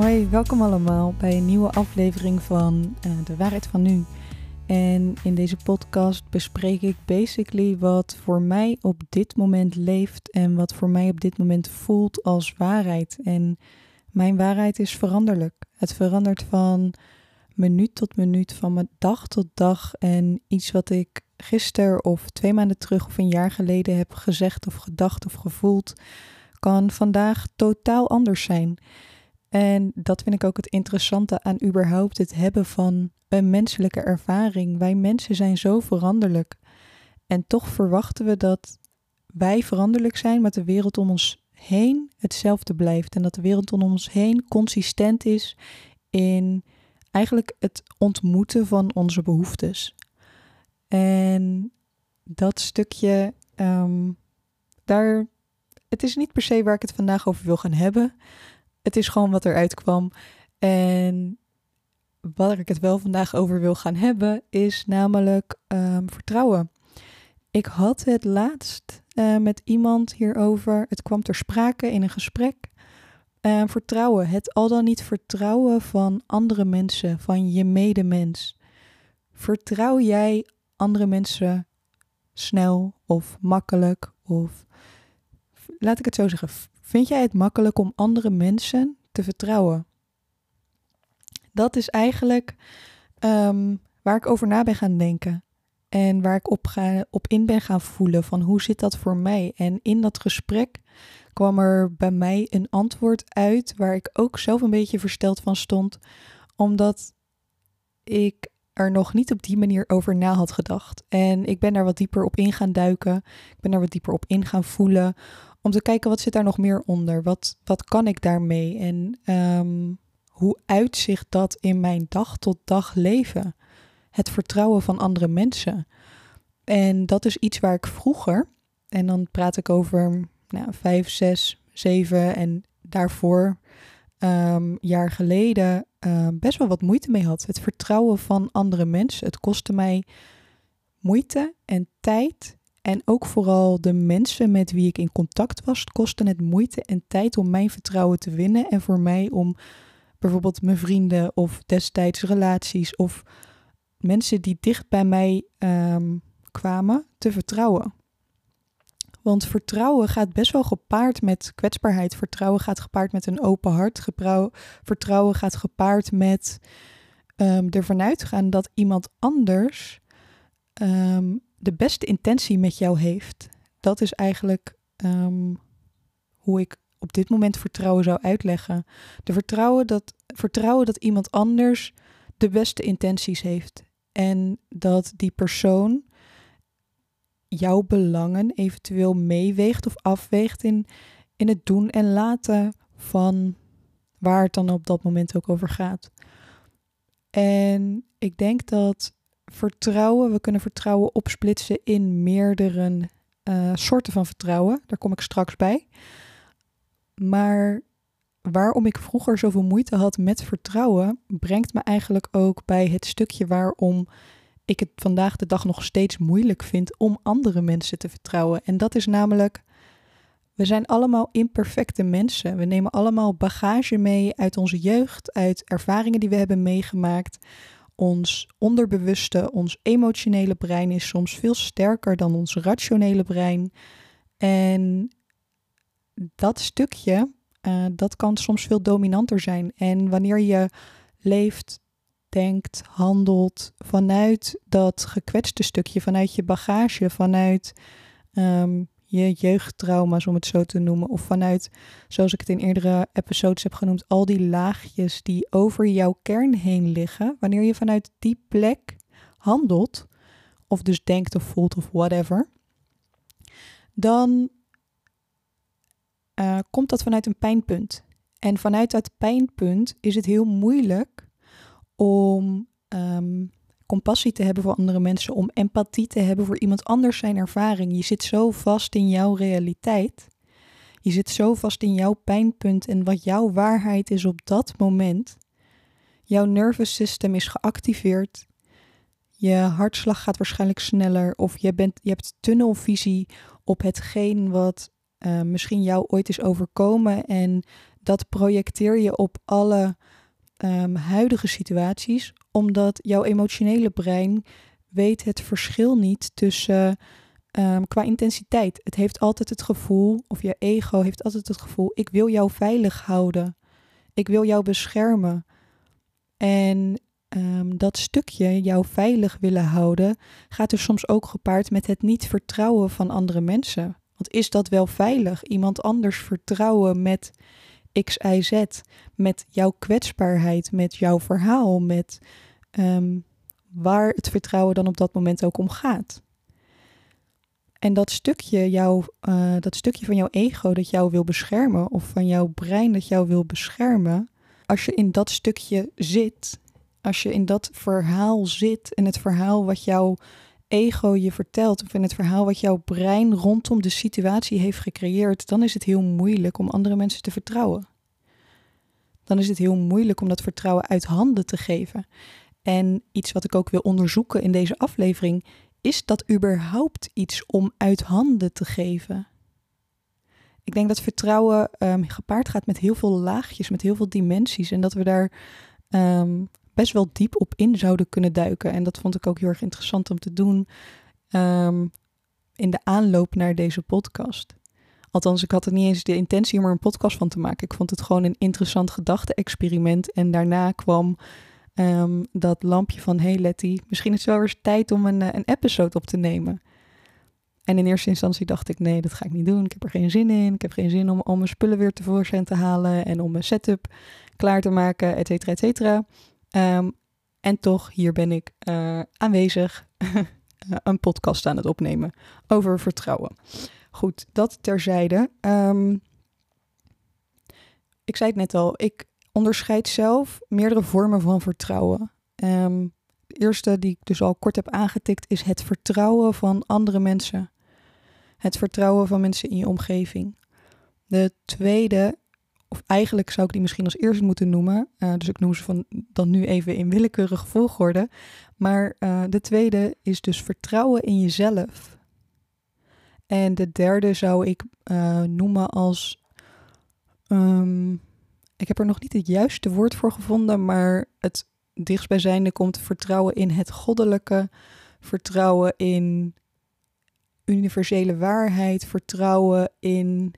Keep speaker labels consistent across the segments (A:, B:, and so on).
A: Hoi, welkom allemaal bij een nieuwe aflevering van uh, De Waarheid van Nu. En in deze podcast bespreek ik basically wat voor mij op dit moment leeft en wat voor mij op dit moment voelt als waarheid. En mijn waarheid is veranderlijk. Het verandert van minuut tot minuut, van dag tot dag. En iets wat ik gisteren of twee maanden terug of een jaar geleden heb gezegd of gedacht of gevoeld, kan vandaag totaal anders zijn. En dat vind ik ook het interessante aan überhaupt het hebben van een menselijke ervaring. Wij mensen zijn zo veranderlijk. En toch verwachten we dat wij veranderlijk zijn, maar de wereld om ons heen hetzelfde blijft. En dat de wereld om ons heen consistent is in eigenlijk het ontmoeten van onze behoeftes. En dat stukje, um, daar, het is niet per se waar ik het vandaag over wil gaan hebben. Het is gewoon wat eruit kwam. En waar ik het wel vandaag over wil gaan hebben, is namelijk um, vertrouwen. Ik had het laatst uh, met iemand hierover. Het kwam ter sprake in een gesprek. Uh, vertrouwen, het al dan niet vertrouwen van andere mensen, van je medemens. Vertrouw jij andere mensen snel of makkelijk? Of laat ik het zo zeggen, vind jij het makkelijk om andere mensen te vertrouwen? Dat is eigenlijk um, waar ik over na ben gaan denken. En waar ik op, ga, op in ben gaan voelen van hoe zit dat voor mij? En in dat gesprek kwam er bij mij een antwoord uit waar ik ook zelf een beetje versteld van stond, omdat ik er nog niet op die manier over na had gedacht. En ik ben daar wat dieper op in gaan duiken. Ik ben daar wat dieper op in gaan voelen. Om te kijken wat zit daar nog meer onder? Wat, wat kan ik daarmee? En um, hoe uitzicht dat in mijn dag tot dag leven? Het vertrouwen van andere mensen. En dat is iets waar ik vroeger, en dan praat ik over nou, vijf, zes, zeven en daarvoor um, jaar geleden um, best wel wat moeite mee had. Het vertrouwen van andere mensen. Het kostte mij moeite en tijd. En ook vooral de mensen met wie ik in contact was, kostte het moeite en tijd om mijn vertrouwen te winnen. En voor mij om bijvoorbeeld mijn vrienden of destijds relaties of mensen die dicht bij mij um, kwamen te vertrouwen. Want vertrouwen gaat best wel gepaard met kwetsbaarheid. Vertrouwen gaat gepaard met een open hart. Vertrouwen gaat gepaard met um, ervan uitgaan dat iemand anders um, de beste intentie met jou heeft. Dat is eigenlijk um, hoe ik op dit moment vertrouwen zou uitleggen. De vertrouwen dat, vertrouwen dat iemand anders de beste intenties heeft. En dat die persoon jouw belangen eventueel meeweegt of afweegt in, in het doen en laten van waar het dan op dat moment ook over gaat. En ik denk dat vertrouwen, we kunnen vertrouwen opsplitsen in meerdere uh, soorten van vertrouwen. Daar kom ik straks bij. Maar waarom ik vroeger zoveel moeite had met vertrouwen, brengt me eigenlijk ook bij het stukje waarom ik het vandaag de dag nog steeds moeilijk vind om andere mensen te vertrouwen. En dat is namelijk, we zijn allemaal imperfecte mensen. We nemen allemaal bagage mee uit onze jeugd, uit ervaringen die we hebben meegemaakt. Ons onderbewuste, ons emotionele brein is soms veel sterker dan ons rationele brein. En dat stukje, uh, dat kan soms veel dominanter zijn. En wanneer je leeft denkt, handelt vanuit dat gekwetste stukje, vanuit je bagage, vanuit um, je jeugdtrauma's, om het zo te noemen, of vanuit, zoals ik het in eerdere episodes heb genoemd, al die laagjes die over jouw kern heen liggen. Wanneer je vanuit die plek handelt, of dus denkt of voelt of whatever, dan uh, komt dat vanuit een pijnpunt. En vanuit dat pijnpunt is het heel moeilijk om um, compassie te hebben voor andere mensen, om empathie te hebben voor iemand anders zijn ervaring. Je zit zo vast in jouw realiteit. Je zit zo vast in jouw pijnpunt en wat jouw waarheid is op dat moment. Jouw nervous system is geactiveerd. Je hartslag gaat waarschijnlijk sneller of je, bent, je hebt tunnelvisie op hetgeen wat uh, misschien jou ooit is overkomen en dat projecteer je op alle ehm, huidige situaties, omdat jouw emotionele brein weet het verschil niet tussen um, qua intensiteit. Het heeft altijd het gevoel, of je ego heeft altijd het gevoel, ik wil jou veilig houden. Ik wil jou beschermen. En um, dat stukje jou veilig willen houden, gaat dus soms ook gepaard met het niet vertrouwen van andere mensen. Want is dat wel veilig? Iemand anders vertrouwen met X, Z, met jouw kwetsbaarheid, met jouw verhaal, met um, waar het vertrouwen dan op dat moment ook om gaat. En dat stukje, jou, uh, dat stukje van jouw ego dat jou wil beschermen, of van jouw brein dat jou wil beschermen, als je in dat stukje zit, als je in dat verhaal zit en het verhaal wat jouw ego je vertelt, of in het verhaal wat jouw brein rondom de situatie heeft gecreëerd, dan is het heel moeilijk om andere mensen te vertrouwen. Dan is het heel moeilijk om dat vertrouwen uit handen te geven. En iets wat ik ook wil onderzoeken in deze aflevering, is dat überhaupt iets om uit handen te geven? Ik denk dat vertrouwen um, gepaard gaat met heel veel laagjes, met heel veel dimensies. En dat we daar um, best wel diep op in zouden kunnen duiken. En dat vond ik ook heel erg interessant om te doen um, in de aanloop naar deze podcast. Althans, ik had er niet eens de intentie om er een podcast van te maken. Ik vond het gewoon een interessant gedachte-experiment. En daarna kwam um, dat lampje van... hey Letty, misschien is het wel eens tijd om een, eh, een episode op te nemen. En in eerste instantie dacht ik, nee, dat ga ik niet doen. Ik heb er geen zin in. Ik heb geen zin om, om mijn spullen weer tevoorschijn te halen... en om mijn setup klaar te maken, et cetera, et cetera. Um, en toch, hier ben ik uh, aanwezig, een podcast aan het opnemen over vertrouwen. Goed, dat terzijde. Um, ik zei het net al, ik onderscheid zelf meerdere vormen van vertrouwen. Um, de eerste, die ik dus al kort heb aangetikt, is het vertrouwen van andere mensen. Het vertrouwen van mensen in je omgeving. De tweede of eigenlijk zou ik die misschien als eerste moeten noemen. Uh, dus ik noem ze van dan nu even in willekeurige volgorde. Maar uh, de tweede is dus vertrouwen in jezelf. En de derde zou ik uh, noemen als. Um, ik heb er nog niet het juiste woord voor gevonden, maar het dichtstbijzijnde komt vertrouwen in het goddelijke, vertrouwen in universele waarheid, vertrouwen in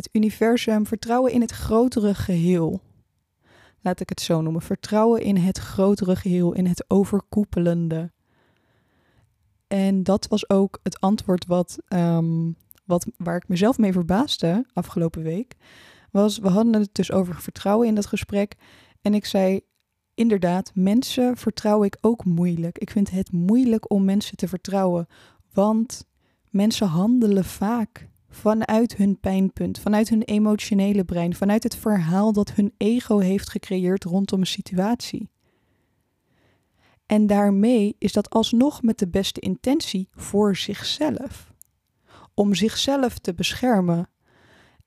A: het universum, vertrouwen in het grotere geheel. Laat ik het zo noemen. Vertrouwen in het grotere geheel, in het overkoepelende. En dat was ook het antwoord wat, um, wat, waar ik mezelf mee verbaasde afgelopen week. Was, we hadden het dus over vertrouwen in dat gesprek. En ik zei, inderdaad, mensen vertrouw ik ook moeilijk. Ik vind het moeilijk om mensen te vertrouwen. Want mensen handelen vaak vanuit hun pijnpunt, vanuit hun emotionele brein, vanuit het verhaal dat hun ego heeft gecreëerd rondom een situatie. En daarmee is dat alsnog met de beste intentie voor zichzelf. Om zichzelf te beschermen.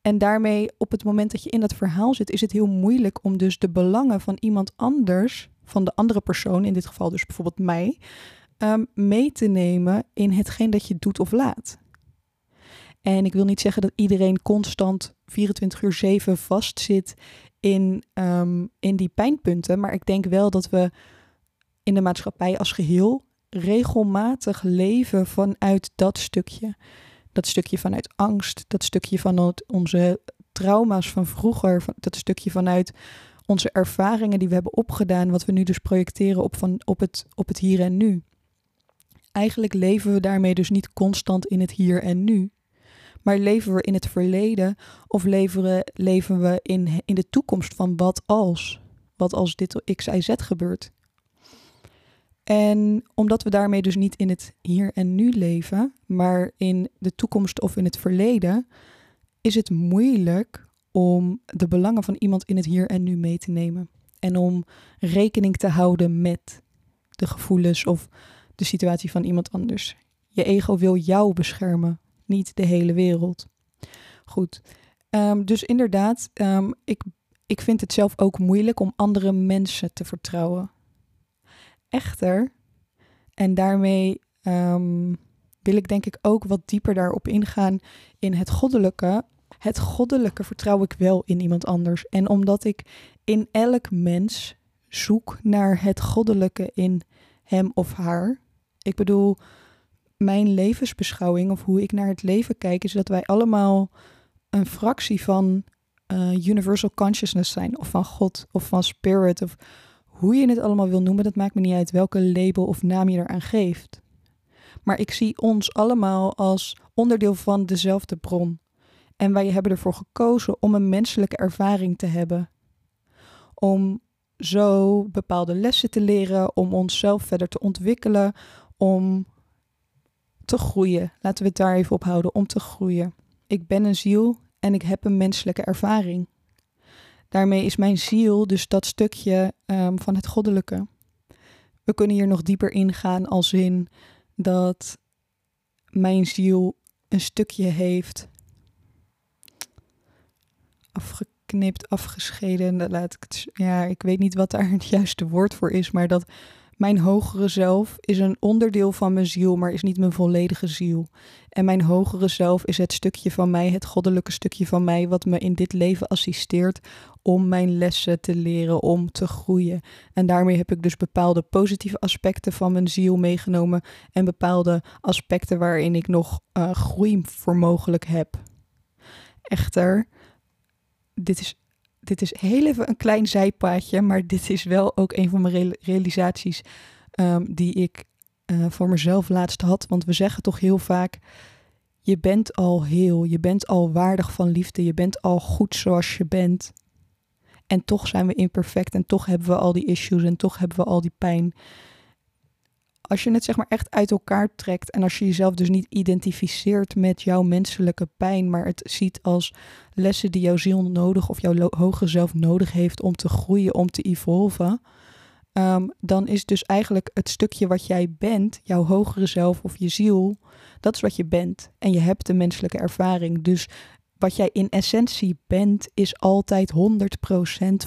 A: En daarmee, op het moment dat je in dat verhaal zit, is het heel moeilijk om dus de belangen van iemand anders, van de andere persoon, in dit geval dus bijvoorbeeld mij, um, mee te nemen in hetgeen dat je doet of laat. En ik wil niet zeggen dat iedereen constant 24 uur 7 vastzit in, um, in die pijnpunten. Maar ik denk wel dat we in de maatschappij als geheel regelmatig leven vanuit dat stukje. Dat stukje vanuit angst, dat stukje vanuit onze trauma's van vroeger, dat stukje vanuit onze ervaringen die we hebben opgedaan, wat we nu dus projecteren op, van, op, het, op het hier en nu. Eigenlijk leven we daarmee dus niet constant in het hier en nu, maar leven we in het verleden of leven we, leven we in, in de toekomst van wat als? Wat als dit X, Y, Z gebeurt? En omdat we daarmee dus niet in het hier en nu leven, maar in de toekomst of in het verleden, is het moeilijk om de belangen van iemand in het hier en nu mee te nemen. En om rekening te houden met de gevoelens of de situatie van iemand anders. Je ego wil jou beschermen niet de hele wereld. Goed, um, dus inderdaad, um, ik, ik vind het zelf ook moeilijk om andere mensen te vertrouwen. Echter, en daarmee um, wil ik denk ik ook wat dieper daarop ingaan in het goddelijke. het goddelijke vertrouw ik wel in iemand anders. En omdat ik in elk mens zoek naar het goddelijke in hem of haar. Ik bedoel, mijn levensbeschouwing of hoe ik naar het leven kijk, is dat wij allemaal een fractie van uh, universal consciousness zijn, of van God, of van spirit, of hoe je het allemaal wil noemen. Dat maakt me niet uit welke label of naam je eraan geeft. Maar ik zie ons allemaal als onderdeel van dezelfde bron. En wij hebben ervoor gekozen om een menselijke ervaring te hebben. Om zo bepaalde lessen te leren, om onszelf verder te ontwikkelen, om te groeien. Laten we het daar even op houden, om te groeien. Ik ben een ziel en ik heb een menselijke ervaring. Daarmee is mijn ziel dus dat stukje um, van het goddelijke. We kunnen hier nog dieper ingaan als in dat mijn ziel een stukje heeft afgeknipt, afgescheiden. Laat ik het, ja, ik weet niet wat daar het juiste woord voor is, maar dat mijn hogere zelf is een onderdeel van mijn ziel, maar is niet mijn volledige ziel. En mijn hogere zelf is het stukje van mij, het goddelijke stukje van mij, wat me in dit leven assisteert om mijn lessen te leren, om te groeien. En daarmee heb ik dus bepaalde positieve aspecten van mijn ziel meegenomen en bepaalde aspecten waarin ik nog uh, groei voor mogelijk heb. Echter, dit is dit is heel even een klein zijpaadje, maar dit is wel ook een van mijn realisaties um, die ik uh, voor mezelf laatst had. Want we zeggen toch heel vaak: je bent al heel, je bent al waardig van liefde, je bent al goed zoals je bent. En toch zijn we imperfect en toch hebben we al die issues en toch hebben we al die pijn als je het zeg maar echt uit elkaar trekt en als je jezelf dus niet identificeert met jouw menselijke pijn, maar het ziet als lessen die jouw ziel nodig of jouw hogere zelf nodig heeft om te groeien, om te evolven, um, dan is dus eigenlijk het stukje wat jij bent, jouw hogere zelf of je ziel, dat is wat je bent. En je hebt de menselijke ervaring. Dus wat jij in essentie bent, is altijd 100%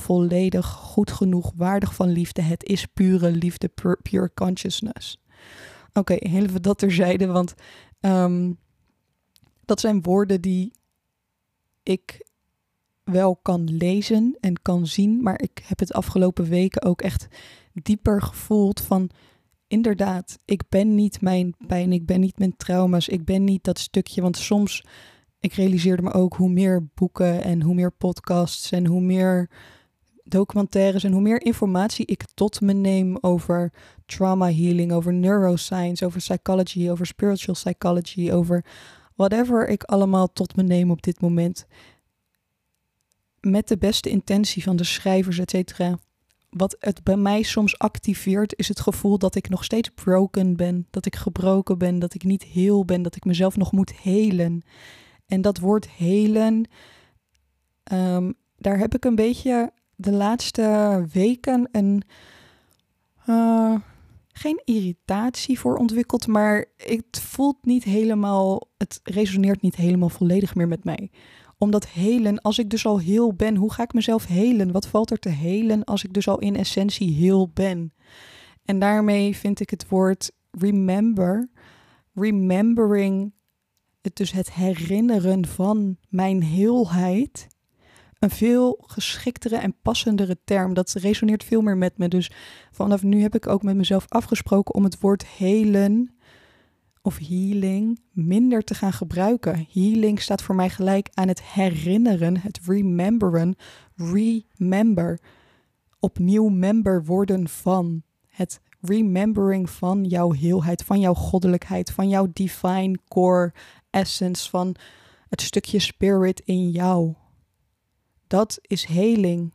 A: volledig goed genoeg, waardig van liefde. Het is pure liefde, pure, consciousness. Oké, heel even dat terzijde, want ehm, dat zijn woorden die ik wel kan lezen en kan zien, maar ik heb het afgelopen weken ook echt dieper gevoeld van inderdaad, ik ben niet mijn pijn, ik ben niet mijn trauma's, ik ben niet dat stukje, want soms ik realiseerde me ook hoe meer boeken en hoe meer podcasts en hoe meer documentaires en hoe meer informatie ik tot me neem over trauma healing, over neuroscience, over psychology, over spiritual psychology, over whatever ik allemaal tot me neem op dit moment. Met de beste intentie van de schrijvers, et cetera. Wat het bij mij soms activeert, is het gevoel dat ik nog steeds broken ben. Dat ik gebroken ben, dat ik niet heel ben, dat ik mezelf nog moet helen. En dat woord helen, um, daar heb ik een beetje de laatste weken een. Uh, geen irritatie voor ontwikkeld, maar het voelt niet helemaal, het resoneert niet helemaal volledig meer met mij. Omdat helen, als ik dus al heel ben, hoe ga ik mezelf helen? Wat valt er te helen als ik dus al in essentie heel ben? En daarmee vind ik het woord remember, remembering dus het herinneren van mijn heelheid, een veel geschiktere en passendere term. Dat resoneert veel meer met me. Dus vanaf nu heb ik ook met mezelf afgesproken om het woord helen of healing minder te gaan gebruiken. Healing staat voor mij gelijk aan het herinneren, het rememberen, remember. Opnieuw member worden van. Het remembering van jouw heelheid, van jouw goddelijkheid, van jouw divine core essence, van het stukje spirit in jou. Dat is heling.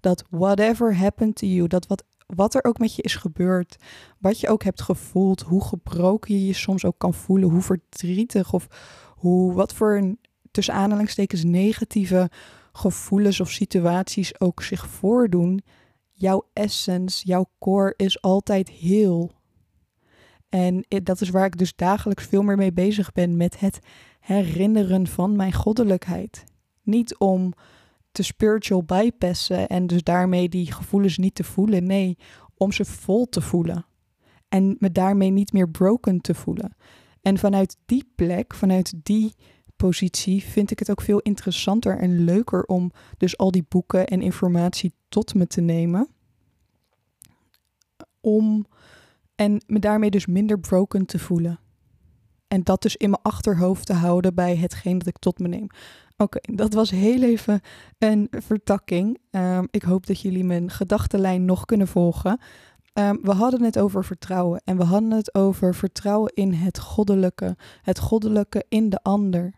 A: Dat whatever happened to you, dat wat, wat er ook met je is gebeurd, wat je ook hebt gevoeld, hoe gebroken je je soms ook kan voelen, hoe verdrietig of hoe, wat voor tussen aanhalingstekens negatieve gevoelens of situaties ook zich voordoen, jouw essence, jouw core is altijd heel. En dat is waar ik dus dagelijks veel meer mee bezig ben met het herinneren van mijn goddelijkheid. Niet om te spiritual bypassen en dus daarmee die gevoelens niet te voelen. Nee, om ze vol te voelen. En me daarmee niet meer broken te voelen. En vanuit die plek, vanuit die positie vind ik het ook veel interessanter en leuker om dus al die boeken en informatie tot me te nemen. Om en me daarmee dus minder broken te voelen. En dat dus in mijn achterhoofd te houden bij hetgeen dat ik tot me neem. Oké, dat was heel even een vertakking. Ehm, ik hoop dat jullie mijn gedachtenlijn nog kunnen volgen. Ehm, we hadden het over vertrouwen en we hadden het over vertrouwen in het goddelijke, het goddelijke in de ander.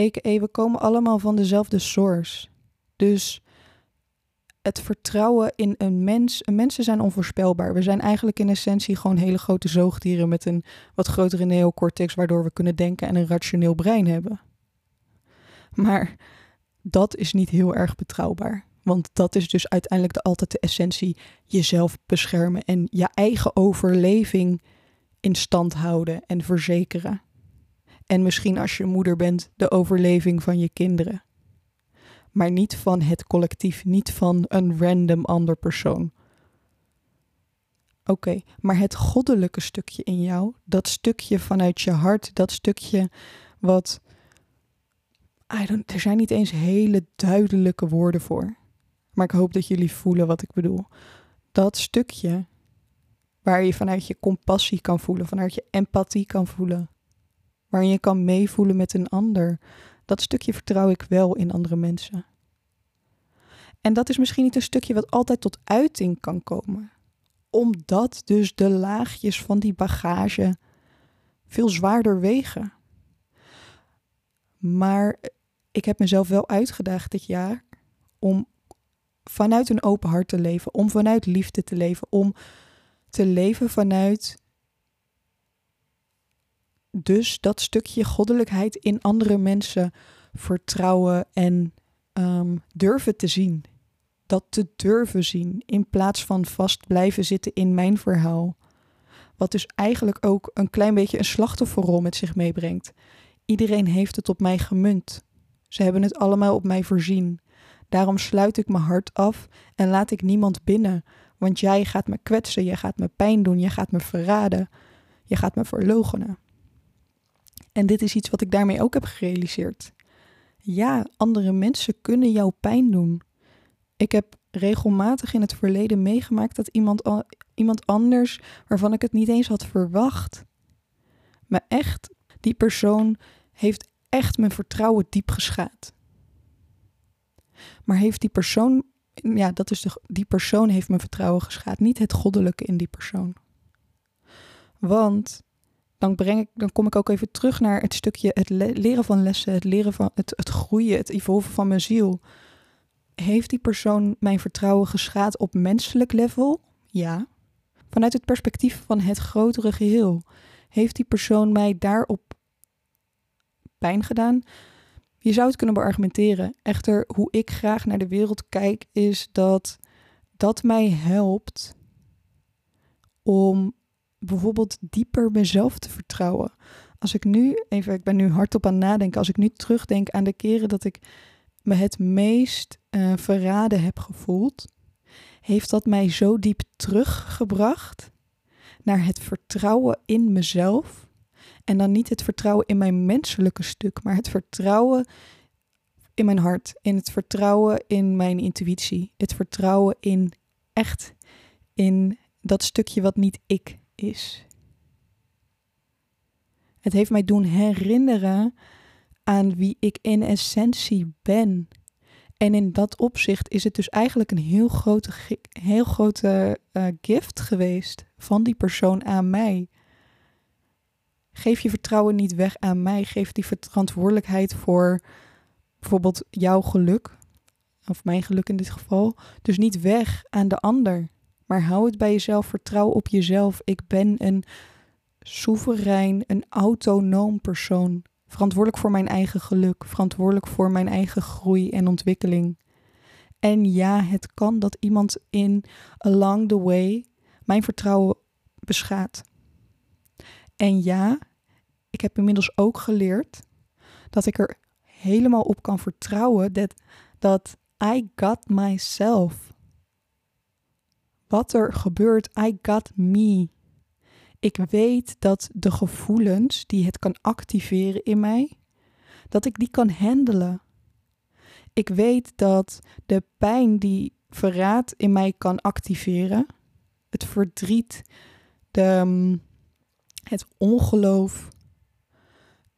A: A.k.a. we komen allemaal van dezelfde source. Dus het vertrouwen in een mens. Mensen zijn onvoorspelbaar. We zijn eigenlijk in essentie gewoon hele grote zoogdieren met een wat grotere neocortex, waardoor we kunnen denken en een rationeel brein hebben. Maar dat is niet heel erg betrouwbaar. Want dat is dus uiteindelijk de, altijd de essentie: jezelf beschermen en je eigen overleving in stand houden en verzekeren. En misschien als je moeder bent, de overleving van je kinderen. Maar niet van het collectief, niet van een random ander persoon. Oké, maar het goddelijke stukje in jou, dat stukje vanuit je hart, dat stukje wat. I don't, er zijn niet eens hele duidelijke woorden voor. Maar ik hoop dat jullie voelen wat ik bedoel. Dat stukje waar je vanuit je compassie kan voelen, vanuit je empathie kan voelen, waarin je kan meevoelen met een ander, dat stukje vertrouw ik wel in andere mensen. En dat is misschien niet een stukje wat altijd tot uiting kan komen, omdat dus de laagjes van die bagage veel zwaarder wegen. Maar ik heb mezelf wel uitgedaagd dit jaar om vanuit een open hart te leven, om vanuit liefde te leven, om te leven vanuit dus dat stukje goddelijkheid in andere mensen vertrouwen en um, durven te zien. Dat te durven zien in plaats van vast blijven zitten in mijn verhaal. Wat dus eigenlijk ook een klein beetje een slachtofferrol met zich meebrengt. Iedereen heeft het op mij gemunt. Ze hebben het allemaal op mij voorzien. Daarom sluit ik mijn hart af en laat ik niemand binnen. Want jij gaat me kwetsen, je gaat me pijn doen, je gaat me verraden, je gaat me verlogenen. En dit is iets wat ik daarmee ook heb gerealiseerd. Ja, andere mensen kunnen jou pijn doen. Ik heb regelmatig in het verleden meegemaakt dat iemand, iemand anders, waarvan ik het niet eens had verwacht, maar echt, die persoon heeft echt mijn vertrouwen diep geschaad. Maar heeft die persoon, ja, dat is de, die persoon heeft mijn vertrouwen geschaad, niet het goddelijke in die persoon. Want dan, breng ik, dan kom ik ook even terug naar het stukje het leren van lessen, het leren van het, het groeien, het evolven van mijn ziel. Heeft die persoon mijn vertrouwen geschaad op menselijk level? Ja. Vanuit het perspectief van het grotere geheel. Heeft die persoon mij daarop pijn gedaan? Je zou het kunnen beargumenteren. Echter, hoe ik graag naar de wereld kijk, is dat dat mij helpt om bijvoorbeeld dieper mezelf te vertrouwen. Als ik nu, even, ik ben nu hardop aan het nadenken, als ik nu terugdenk aan de keren dat ik me het meest uh, verraden heb gevoeld, heeft dat mij zo diep teruggebracht naar het vertrouwen in mezelf. En dan niet het vertrouwen in mijn menselijke stuk, maar het vertrouwen in mijn hart, in het vertrouwen in mijn intuïtie, het vertrouwen in echt in dat stukje wat niet ik is. Het heeft mij doen herinneren aan wie ik in essentie ben. En in dat opzicht is het dus eigenlijk een heel grote, heel grote uh, gift geweest van die persoon aan mij. Geef je vertrouwen niet weg aan mij. Geef die verantwoordelijkheid voor bijvoorbeeld jouw geluk, of mijn geluk in dit geval, dus niet weg aan de ander. Maar hou het bij jezelf, vertrouw op jezelf. Ik ben een soeverein, een autonoom persoon. Verantwoordelijk voor mijn eigen geluk, verantwoordelijk voor mijn eigen groei en ontwikkeling. En ja, het kan dat iemand in along the way mijn vertrouwen beschaadt. En ja, ik heb inmiddels ook geleerd dat ik er helemaal op kan vertrouwen dat, dat I got myself. Wat er gebeurt, I got me. Ik weet dat de gevoelens die het kan activeren in mij, dat ik die kan handelen. Ik weet dat de pijn die verraad in mij kan activeren, het verdriet, de, mm, het ongeloof,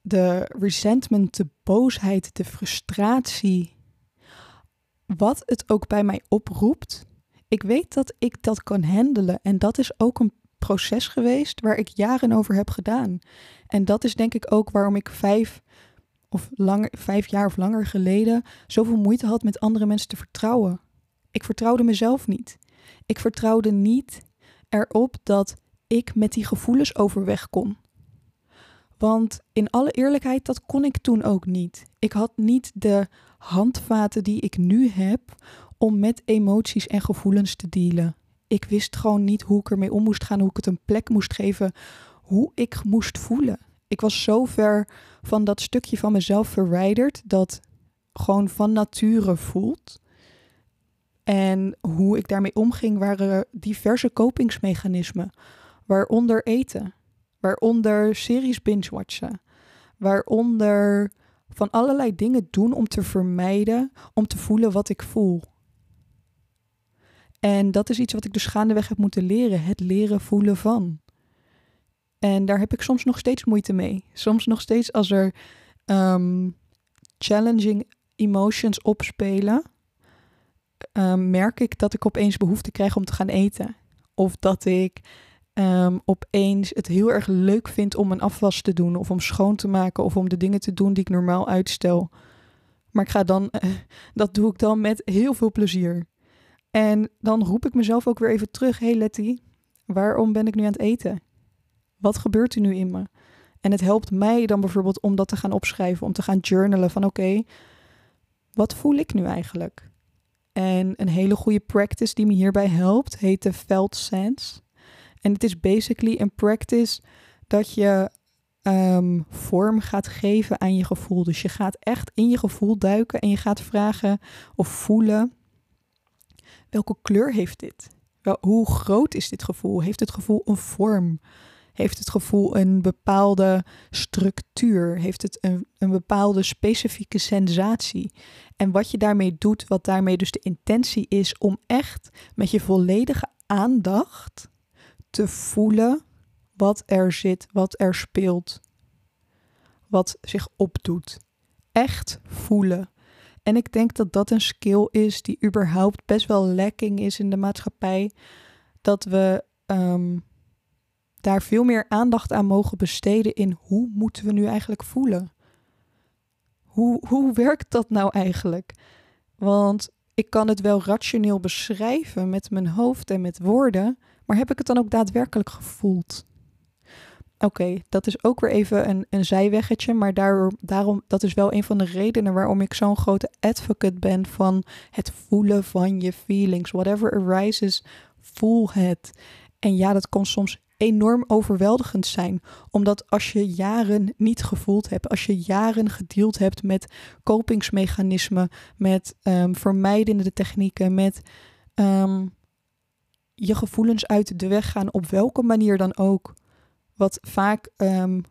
A: de resentment, de boosheid, de frustratie, wat het ook bij mij oproept, ik weet dat ik dat kan handelen. En dat is ook een proces geweest waar ik jaren over heb gedaan. En dat is denk ik ook waarom ik vijf of langer, vijf jaar of langer geleden zoveel moeite had met andere mensen te vertrouwen. Ik vertrouwde mezelf niet. Ik vertrouwde niet erop dat ik met die gevoelens overweg kon. Want in alle eerlijkheid, dat kon ik toen ook niet. Ik had niet de handvaten die ik nu heb om met emoties en gevoelens te dealen. Ik wist gewoon niet hoe ik ermee om moest gaan, hoe ik het een plek moest geven, hoe ik moest voelen. Ik was zo ver van dat stukje van mezelf verwijderd dat gewoon van nature voelt. En hoe ik daarmee omging waren diverse kopingsmechanismen, waaronder eten, waaronder series binge-watchen, waaronder van allerlei dingen doen om te vermijden, om te voelen wat ik voel. En dat is iets wat ik dus gaandeweg heb moeten leren, het leren voelen van. En daar heb ik soms nog steeds moeite mee. Soms nog steeds als er ehm, challenging emotions opspelen, um, merk ik dat ik opeens behoefte krijg om te gaan eten. Of dat ik um, opeens het heel erg leuk vind om een afwas te doen, of om schoon te maken, of om de dingen te doen die ik normaal uitstel. Maar ik ga dan, dat doe ik dan met heel veel plezier. En dan roep ik mezelf ook weer even terug: hey Letty, waarom ben ik nu aan het eten? Wat gebeurt er nu in me? En het helpt mij dan bijvoorbeeld om dat te gaan opschrijven, om te gaan journalen van oké, wat voel ik nu eigenlijk? En een hele goede practice die me hierbij helpt, heet de Felt Sense. En het is basically een practice dat je ehm, vorm gaat geven aan je gevoel. Dus je gaat echt in je gevoel duiken en je gaat vragen of voelen welke kleur heeft dit? Wel, hoe groot is dit gevoel? Heeft het gevoel een vorm? Heeft het gevoel een bepaalde structuur? Heeft het een, een bepaalde specifieke sensatie? En wat je daarmee doet, wat daarmee dus de intentie is om echt met je volledige aandacht te voelen wat er zit, wat er speelt, wat zich opdoet. Echt voelen. En ik denk dat dat een skill is die überhaupt best wel lacking is in de maatschappij. Dat we ehm, daar veel meer aandacht aan mogen besteden in hoe moeten we nu eigenlijk voelen? Hoe, hoe werkt dat nou eigenlijk? Want ik kan het wel rationeel beschrijven met mijn hoofd en met woorden, maar heb ik het dan ook daadwerkelijk gevoeld? Oké, dat is ook weer even een, een zijweggetje, maar daar, daarom, dat is wel een van de redenen waarom ik zo'n grote advocate ben van het voelen van je feelings. Whatever arises, voel het. En ja, dat kan soms enorm overweldigend zijn, omdat als je jaren niet gevoeld hebt, als je jaren gedeeld hebt met kopingsmechanismen, met um, vermijdende technieken, met um, je gevoelens uit de weg gaan, op welke manier dan ook wat vaak, um,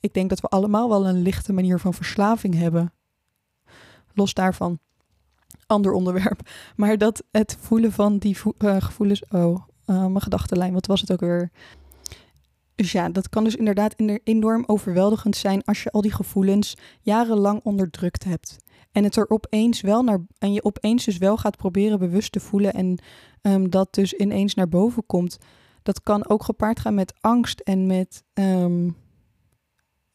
A: ik denk dat we allemaal wel een lichte manier van verslaving hebben. Los daarvan, ander onderwerp. Maar dat het voelen van die uh, gevoelens. Oh, uh, mijn gedachtenlijn, wat was het ook weer? Dus ja, dat kan dus inderdaad enorm overweldigend zijn als je al die gevoelens jarenlang onderdrukt hebt. En het er opeens wel naar. En je opeens dus wel gaat proberen bewust te voelen. En um, dat dus ineens naar boven komt dat kan ook gepaard gaan met angst en met um,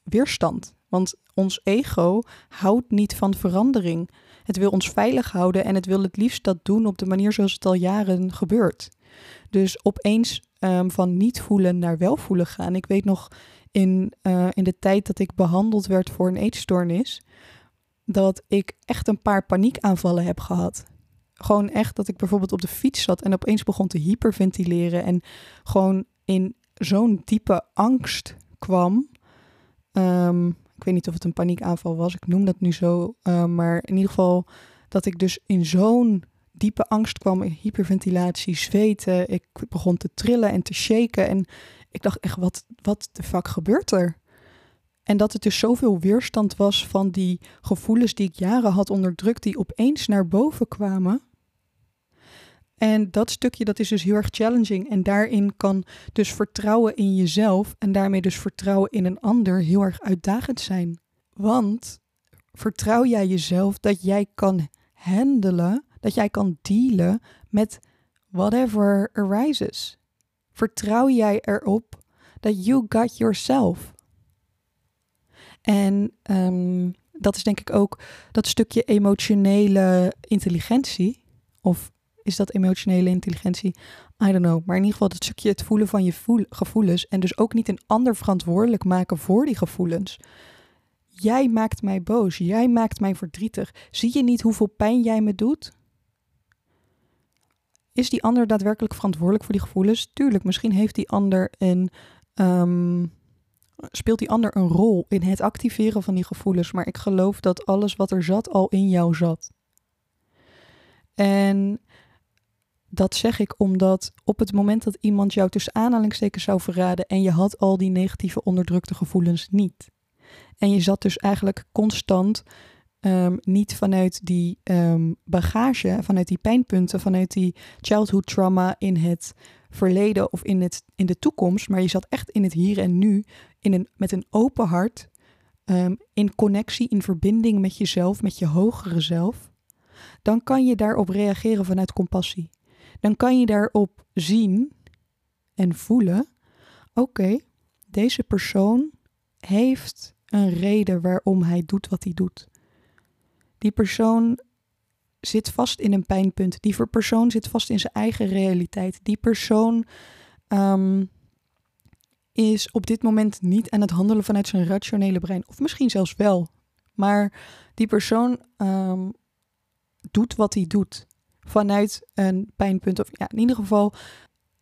A: weerstand. Want ons ego houdt niet van verandering. Het wil ons veilig houden en het wil het liefst dat doen op de manier zoals het al jaren gebeurt. Dus opeens um, van niet voelen naar wel voelen gaan. Ik weet nog in, uh, in de tijd dat ik behandeld werd voor een eetstoornis, dat ik echt een paar paniekaanvallen heb gehad gewoon echt dat ik bijvoorbeeld op de fiets zat en opeens begon te hyperventileren en gewoon in zo'n diepe angst kwam. Ehm, ik weet niet of het een paniekaanval was, ik noem dat nu zo, ehm, maar in ieder geval dat ik dus in zo'n diepe angst kwam, hyperventilatie, zweten. Ik begon te trillen en te shaken en ik dacht echt, wat, wat de fuck gebeurt er? En dat het dus zoveel weerstand was van die gevoelens die ik jaren had onderdrukt, die opeens naar boven kwamen. En dat stukje dat is dus heel erg challenging. En daarin kan dus vertrouwen in jezelf en daarmee dus vertrouwen in een ander heel erg uitdagend zijn. Want vertrouw jij jezelf dat jij kan handelen, dat jij kan dealen met whatever arises? Vertrouw jij erop dat you got yourself? En um, dat is denk ik ook dat stukje emotionele intelligentie. Of is dat emotionele intelligentie? I don't know. Maar in ieder geval dat stukje het voelen van je gevoelens. En dus ook niet een ander verantwoordelijk maken voor die gevoelens. Jij maakt mij boos. Jij maakt mij verdrietig. Zie je niet hoeveel pijn jij me doet? Is die ander daadwerkelijk verantwoordelijk voor die gevoelens? Tuurlijk, misschien heeft die ander een. Um, speelt die ander een rol in het activeren van die gevoelens. Maar ik geloof dat alles wat er zat al in jou zat. En dat zeg ik omdat op het moment dat iemand jou tussen aanhalingstekens zou verraden en je had al die negatieve onderdrukte gevoelens niet. En je zat dus eigenlijk constant um, niet vanuit die um, bagage, vanuit die pijnpunten, vanuit die childhood trauma in het verleden of in, het, in de toekomst, maar je zat echt in het hier en nu, in een, met een open hart, um, in connectie, in verbinding met jezelf, met je hogere zelf, dan kan je daarop reageren vanuit compassie. Dan kan je daarop zien en voelen: oké, deze persoon heeft een reden waarom hij doet wat hij doet. Die persoon zit vast in een pijnpunt. Die persoon zit vast in zijn eigen realiteit. Die persoon um, is op dit moment niet aan het handelen vanuit zijn rationele brein. Of misschien zelfs wel. Maar die persoon um, doet wat hij doet. Vanuit een pijnpunt. Of ja, in ieder geval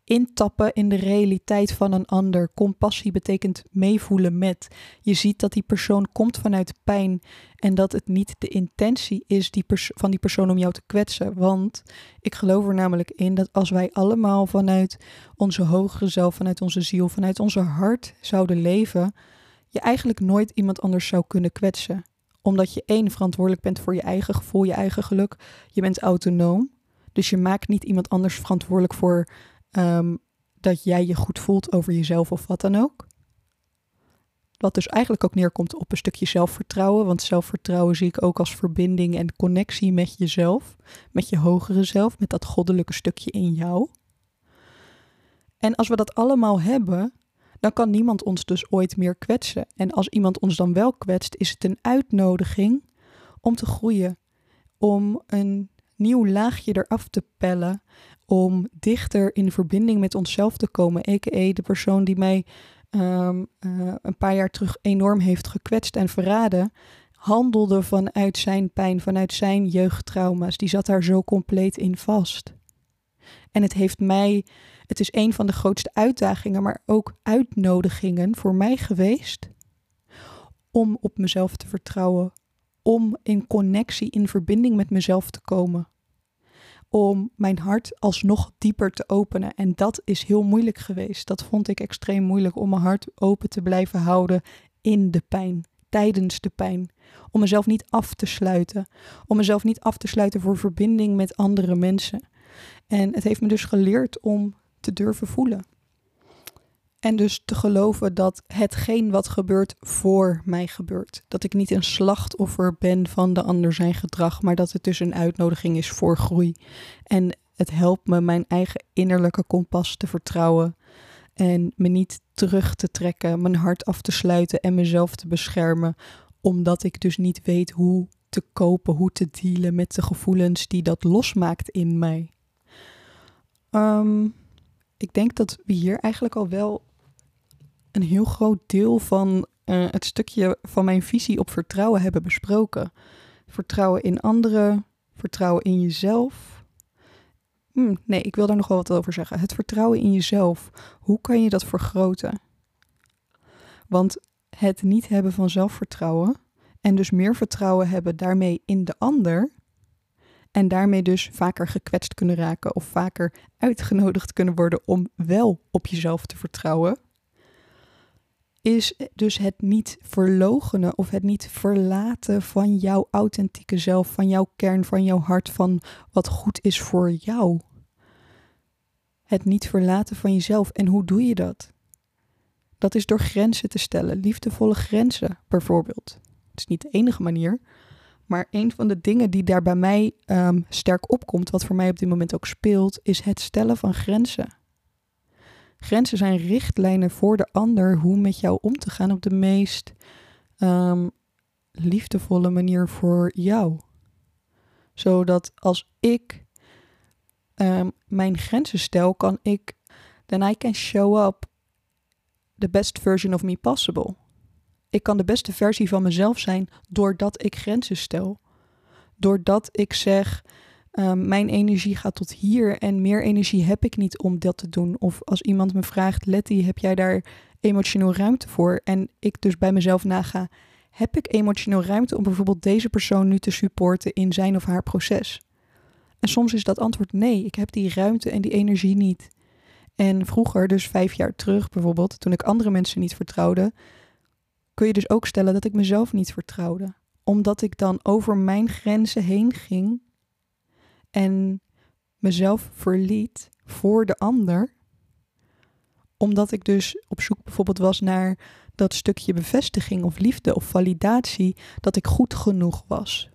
A: intappen in de realiteit van een ander. Compassie betekent meevoelen met. Je ziet dat die persoon komt vanuit pijn en dat het niet de intentie is die van die persoon om jou te kwetsen. Want ik geloof er namelijk in dat als wij allemaal vanuit onze hogere zelf, vanuit onze ziel, vanuit onze hart zouden leven, je eigenlijk nooit iemand anders zou kunnen kwetsen. Omdat je één verantwoordelijk bent voor je eigen gevoel, je eigen geluk. Je bent autonoom. Dus je maakt niet iemand anders verantwoordelijk voor um, dat jij je goed voelt over jezelf of wat dan ook. Wat dus eigenlijk ook neerkomt op een stukje zelfvertrouwen. Want zelfvertrouwen zie ik ook als verbinding en connectie met jezelf. Met je hogere zelf, met dat goddelijke stukje in jou. En als we dat allemaal hebben, dan kan niemand ons dus ooit meer kwetsen. En als iemand ons dan wel kwetst, is het een uitnodiging om te groeien. Om een nieuw laagje eraf te pellen om dichter in verbinding met onszelf te komen. A.k.a. de persoon die mij um, uh, een paar jaar terug enorm heeft gekwetst en verraden, handelde vanuit zijn pijn, vanuit zijn jeugdtrauma's. Die zat daar zo compleet in vast. En het heeft mij, het is een van de grootste uitdagingen, maar ook uitnodigingen voor mij geweest om op mezelf te vertrouwen, om in connectie, in verbinding met mezelf te komen om mijn hart alsnog dieper te openen. En dat is heel moeilijk geweest. Dat vond ik extreem moeilijk om mijn hart open te blijven houden in de pijn, tijdens de pijn. Om mezelf niet af te sluiten. Om mezelf niet af te sluiten voor verbinding met andere mensen. En het heeft me dus geleerd om te durven voelen. En dus te geloven dat hetgeen wat gebeurt voor mij gebeurt. Dat ik niet een slachtoffer ben van de ander zijn gedrag, maar dat het dus een uitnodiging is voor groei. En het helpt me mijn eigen innerlijke kompas te vertrouwen. En me niet terug te trekken, mijn hart af te sluiten en mezelf te beschermen. Omdat ik dus niet weet hoe te kopen, hoe te dealen met de gevoelens die dat losmaakt in mij. Um, ik denk dat we hier eigenlijk al wel een heel groot deel van uh, het stukje van mijn visie op vertrouwen hebben besproken. Vertrouwen in anderen, vertrouwen in jezelf. Hm, nee, ik wil daar nog wel wat over zeggen. Het vertrouwen in jezelf. Hoe kan je dat vergroten? Want het niet hebben van zelfvertrouwen en dus meer vertrouwen hebben daarmee in de ander. En daarmee dus vaker gekwetst kunnen raken of vaker uitgenodigd kunnen worden om wel op jezelf te vertrouwen is dus het niet verlogenen of het niet verlaten van jouw authentieke zelf, van jouw kern, van jouw hart, van wat goed is voor jou. Het niet verlaten van jezelf. En hoe doe je dat? Dat is door grenzen te stellen, liefdevolle grenzen bijvoorbeeld. Het is niet de enige manier, maar een van de dingen die daar bij mij um, sterk opkomt, wat voor mij op dit moment ook speelt, is het stellen van grenzen. Grenzen zijn richtlijnen voor de ander hoe met jou om te gaan op de meest um, liefdevolle manier voor jou. Zodat als ik um, mijn grenzen stel, kan ik, then I can show up the best version of me possible. Ik kan de beste versie van mezelf zijn doordat ik grenzen stel. Doordat ik zeg, um, mijn energie gaat tot hier en meer energie heb ik niet om dat te doen. Of als iemand me vraagt, Letty, heb jij daar emotioneel ruimte voor? En ik dus bij mezelf naga, heb ik emotioneel ruimte om bijvoorbeeld deze persoon nu te supporten in zijn of haar proces? En soms is dat antwoord nee, ik heb die ruimte en die energie niet. En vroeger, dus vijf jaar terug bijvoorbeeld, toen ik andere mensen niet vertrouwde, kun je dus ook stellen dat ik mezelf niet vertrouwde. Omdat ik dan over mijn grenzen heen ging en mezelf verliet voor de ander. Omdat ik dus op zoek bijvoorbeeld was naar dat stukje bevestiging of liefde of validatie dat ik goed genoeg was.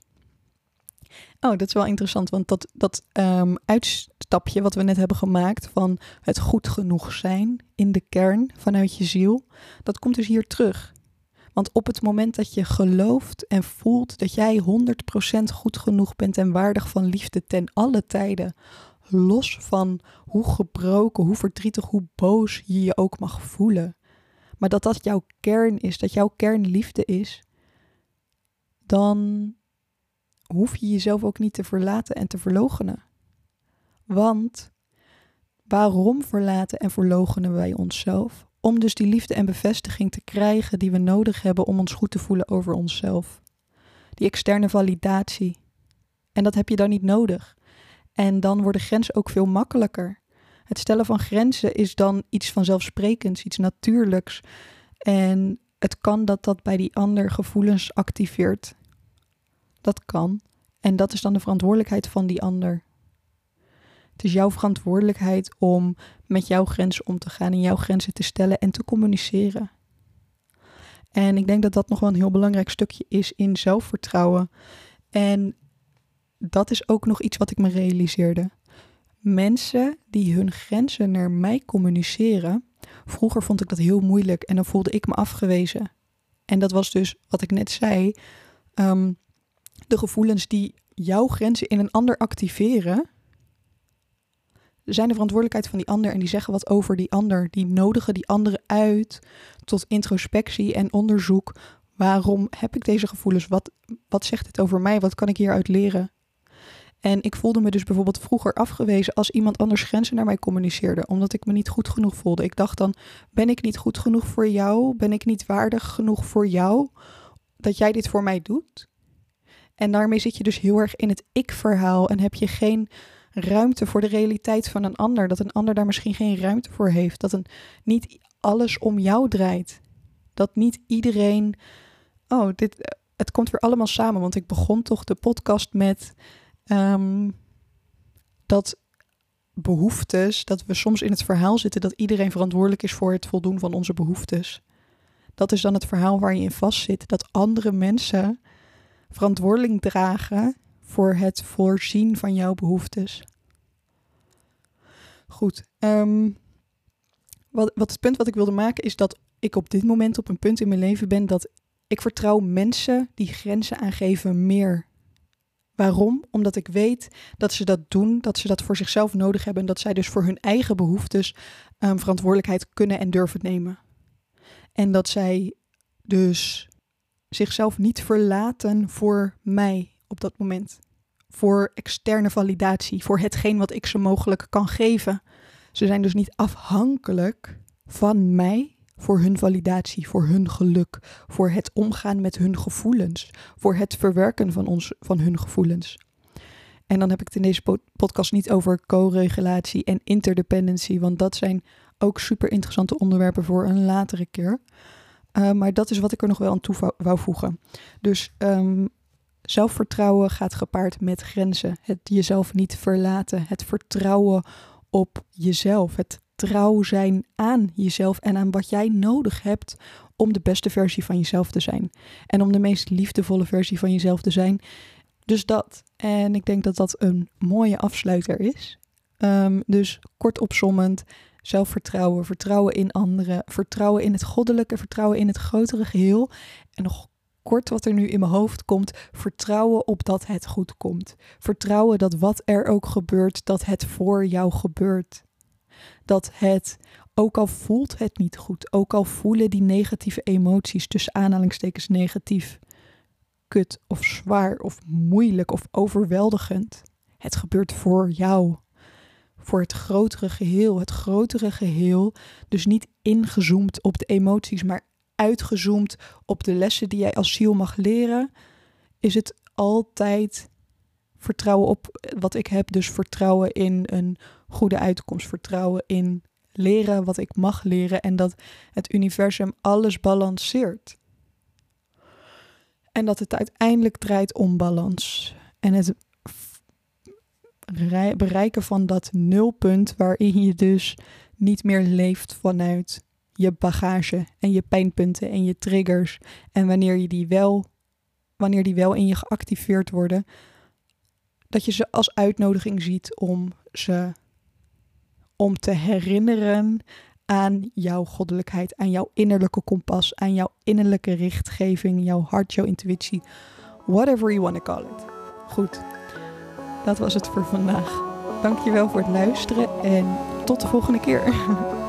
A: Oh, dat is wel interessant, want dat, dat um, uitstapje wat we net hebben gemaakt van het goed genoeg zijn in de kern vanuit je ziel, dat komt dus hier terug. Want op het moment dat je gelooft en voelt dat jij 100% goed genoeg bent en waardig van liefde ten alle tijden, los van hoe gebroken, hoe verdrietig, hoe boos je je ook mag voelen, maar dat dat jouw kern is, dat jouw kern liefde is, dan hoef je jezelf ook niet te verlaten en te verlogenen. Want waarom verlaten en verlogenen wij onszelf? Om dus die liefde en bevestiging te krijgen die we nodig hebben om ons goed te voelen over onszelf. Die externe validatie. En dat heb je dan niet nodig. En dan worden grenzen ook veel makkelijker. Het stellen van grenzen is dan iets vanzelfsprekends, iets natuurlijks. En het kan dat dat bij die ander gevoelens activeert. Dat kan. En dat is dan de verantwoordelijkheid van die ander. Het is jouw verantwoordelijkheid om met jouw grenzen om te gaan en jouw grenzen te stellen en te communiceren. En ik denk dat dat nog wel een heel belangrijk stukje is in zelfvertrouwen. En dat is ook nog iets wat ik me realiseerde. Mensen die hun grenzen naar mij communiceren. Vroeger vond ik dat heel moeilijk en dan voelde ik me afgewezen. En dat was dus wat ik net zei. Ehm, de gevoelens die jouw grenzen in een ander activeren, zijn de verantwoordelijkheid van die ander en die zeggen wat over die ander. Die nodigen die anderen uit tot introspectie en onderzoek. Waarom heb ik deze gevoelens? Wat, wat zegt dit over mij? Wat kan ik hieruit leren? En ik voelde me dus bijvoorbeeld vroeger afgewezen als iemand anders grenzen naar mij communiceerde, omdat ik me niet goed genoeg voelde. Ik dacht dan: ben ik niet goed genoeg voor jou? Ben ik niet waardig genoeg voor jou dat jij dit voor mij doet? En daarmee zit je dus heel erg in het ik-verhaal en heb je geen ruimte voor de realiteit van een ander. Dat een ander daar misschien geen ruimte voor heeft. Dat een, niet alles om jou draait. Dat niet iedereen. Oh, dit, het komt weer allemaal samen. Want ik begon toch de podcast met um, dat behoeftes, dat we soms in het verhaal zitten dat iedereen verantwoordelijk is voor het voldoen van onze behoeftes. Dat is dan het verhaal waar je in vastzit. Dat andere mensen verantwoording dragen voor het voorzien van jouw behoeftes. Goed. Ehm, wat, wat het punt wat ik wilde maken is dat ik op dit moment op een punt in mijn leven ben dat ik vertrouw mensen die grenzen aangeven meer. Waarom? Omdat ik weet dat ze dat doen, dat ze dat voor zichzelf nodig hebben en dat zij dus voor hun eigen behoeftes um, verantwoordelijkheid kunnen en durven nemen. En dat zij dus zichzelf niet verlaten voor mij op dat moment. Voor externe validatie, voor hetgeen wat ik ze mogelijk kan geven. Ze zijn dus niet afhankelijk van mij voor hun validatie, voor hun geluk, voor het omgaan met hun gevoelens, voor het verwerken van, ons, van hun gevoelens. En dan heb ik het in deze podcast niet over co-regulatie en interdependency, want dat zijn ook super interessante onderwerpen voor een latere keer. Uh, maar dat is wat ik er nog wel aan toe wou voegen. Dus um, zelfvertrouwen gaat gepaard met grenzen. Het jezelf niet verlaten. Het vertrouwen op jezelf. Het trouw zijn aan jezelf en aan wat jij nodig hebt om de beste versie van jezelf te zijn. En om de meest liefdevolle versie van jezelf te zijn. Dus dat. En ik denk dat dat een mooie afsluiter is. Um, dus kort opsommend, zelfvertrouwen, vertrouwen in anderen, vertrouwen in het goddelijke, vertrouwen in het grotere geheel. En nog kort wat er nu in mijn hoofd komt, vertrouwen op dat het goed komt. Vertrouwen dat wat er ook gebeurt, dat het voor jou gebeurt. Dat het, ook al voelt het niet goed, ook al voelen die negatieve emoties tussen aanhalingstekens negatief, kut of zwaar of moeilijk of overweldigend. Het gebeurt voor jou. Voor het grotere geheel. Het grotere geheel, dus niet ingezoomd op de emoties, maar uitgezoomd op de lessen die jij als ziel mag leren, is het altijd vertrouwen op wat ik heb. Dus vertrouwen in een goede uitkomst. Vertrouwen in leren wat ik mag leren en dat het universum alles balanceert. En dat het uiteindelijk draait om balans. En het bereiken van dat nulpunt waarin je dus niet meer leeft vanuit je bagage en je pijnpunten en je triggers. En wanneer je die wel, wanneer die wel in je geactiveerd worden, dat je ze als uitnodiging ziet om ze om te herinneren aan jouw goddelijkheid, aan jouw innerlijke kompas, aan jouw innerlijke richtgeving, jouw hart, jouw intuïtie, whatever you want to call it. Goed, dat was het voor vandaag. Dankjewel voor het luisteren en tot de volgende keer.